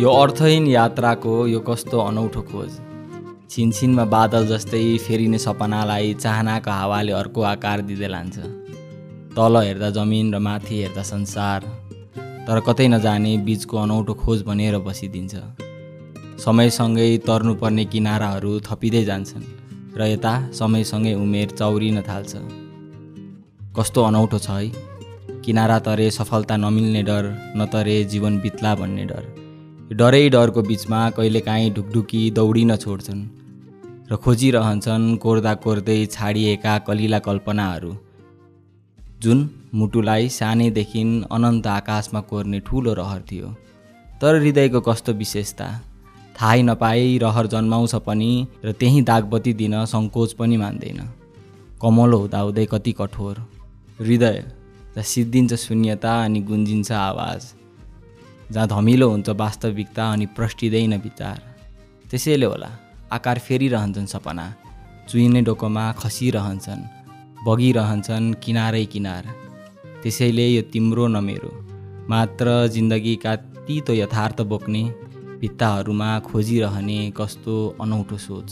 यो अर्थहीन यात्राको यो कस्तो अनौठो खोज? छिनछिनमा बादल जस्तै फेरिने सपनालाई चाहनाको हावाले अर्को आकार दिँदै लान्छ। तल हेर्दा जमिन र माथि हेर्दा संसार। तर कतै नजाने बिचको अनौठो खोज बनेर बसिदिन्छ। समयसँगै तर्नुपर्ने किनाराहरू थपिँदै जान्छन् र यता समयसँगै उमेर चौरिन थाल्छ। कस्तो अनौठो छ है। किनारा तरे सफलता नमिल्ने डर नतरे जीवन बित्ला भन्ने डर। डरै डरको बिचमा कहिलेकाहीँ ढुकढुकी दौडिन छोड्छन् र खोजिरहन्छन् कोर्दा कोर्दै छाडिएका कलिला कल्पनाहरू। जुन मुटुलाई सानैदेखि अनन्त आकाशमा कोर्ने ठुलो रहर थियो। तर हृदयको कस्तो विशेषता? थाहै नपाए रहर जन्माउँछ पनि र त्यहीँ दागबत्ती दिन सङ्कोच पनि मान्दैन। कमलो हुँदाहुँदै कति कठोर। हृदय जहाँ सिद्धिन्छ शून्यता अनि गुन्जिन्छ आवाज। जहाँ धमिलो हुन्छ वास्तविकता अनि प्रष्टिँदैन विचार। त्यसैले होला आकार फेरिरहन्छन् सपना चुइने डोकोमा खसिरहन्छन् बगिरहन्छन् किनारै किनार। त्यसैले यो तिम्रो न मेरो। मात्र जिन्दगीका तितो यथार्थ बोक्ने भित्ताहरूमा खोजिरहने कस्तो अनौठो सोच।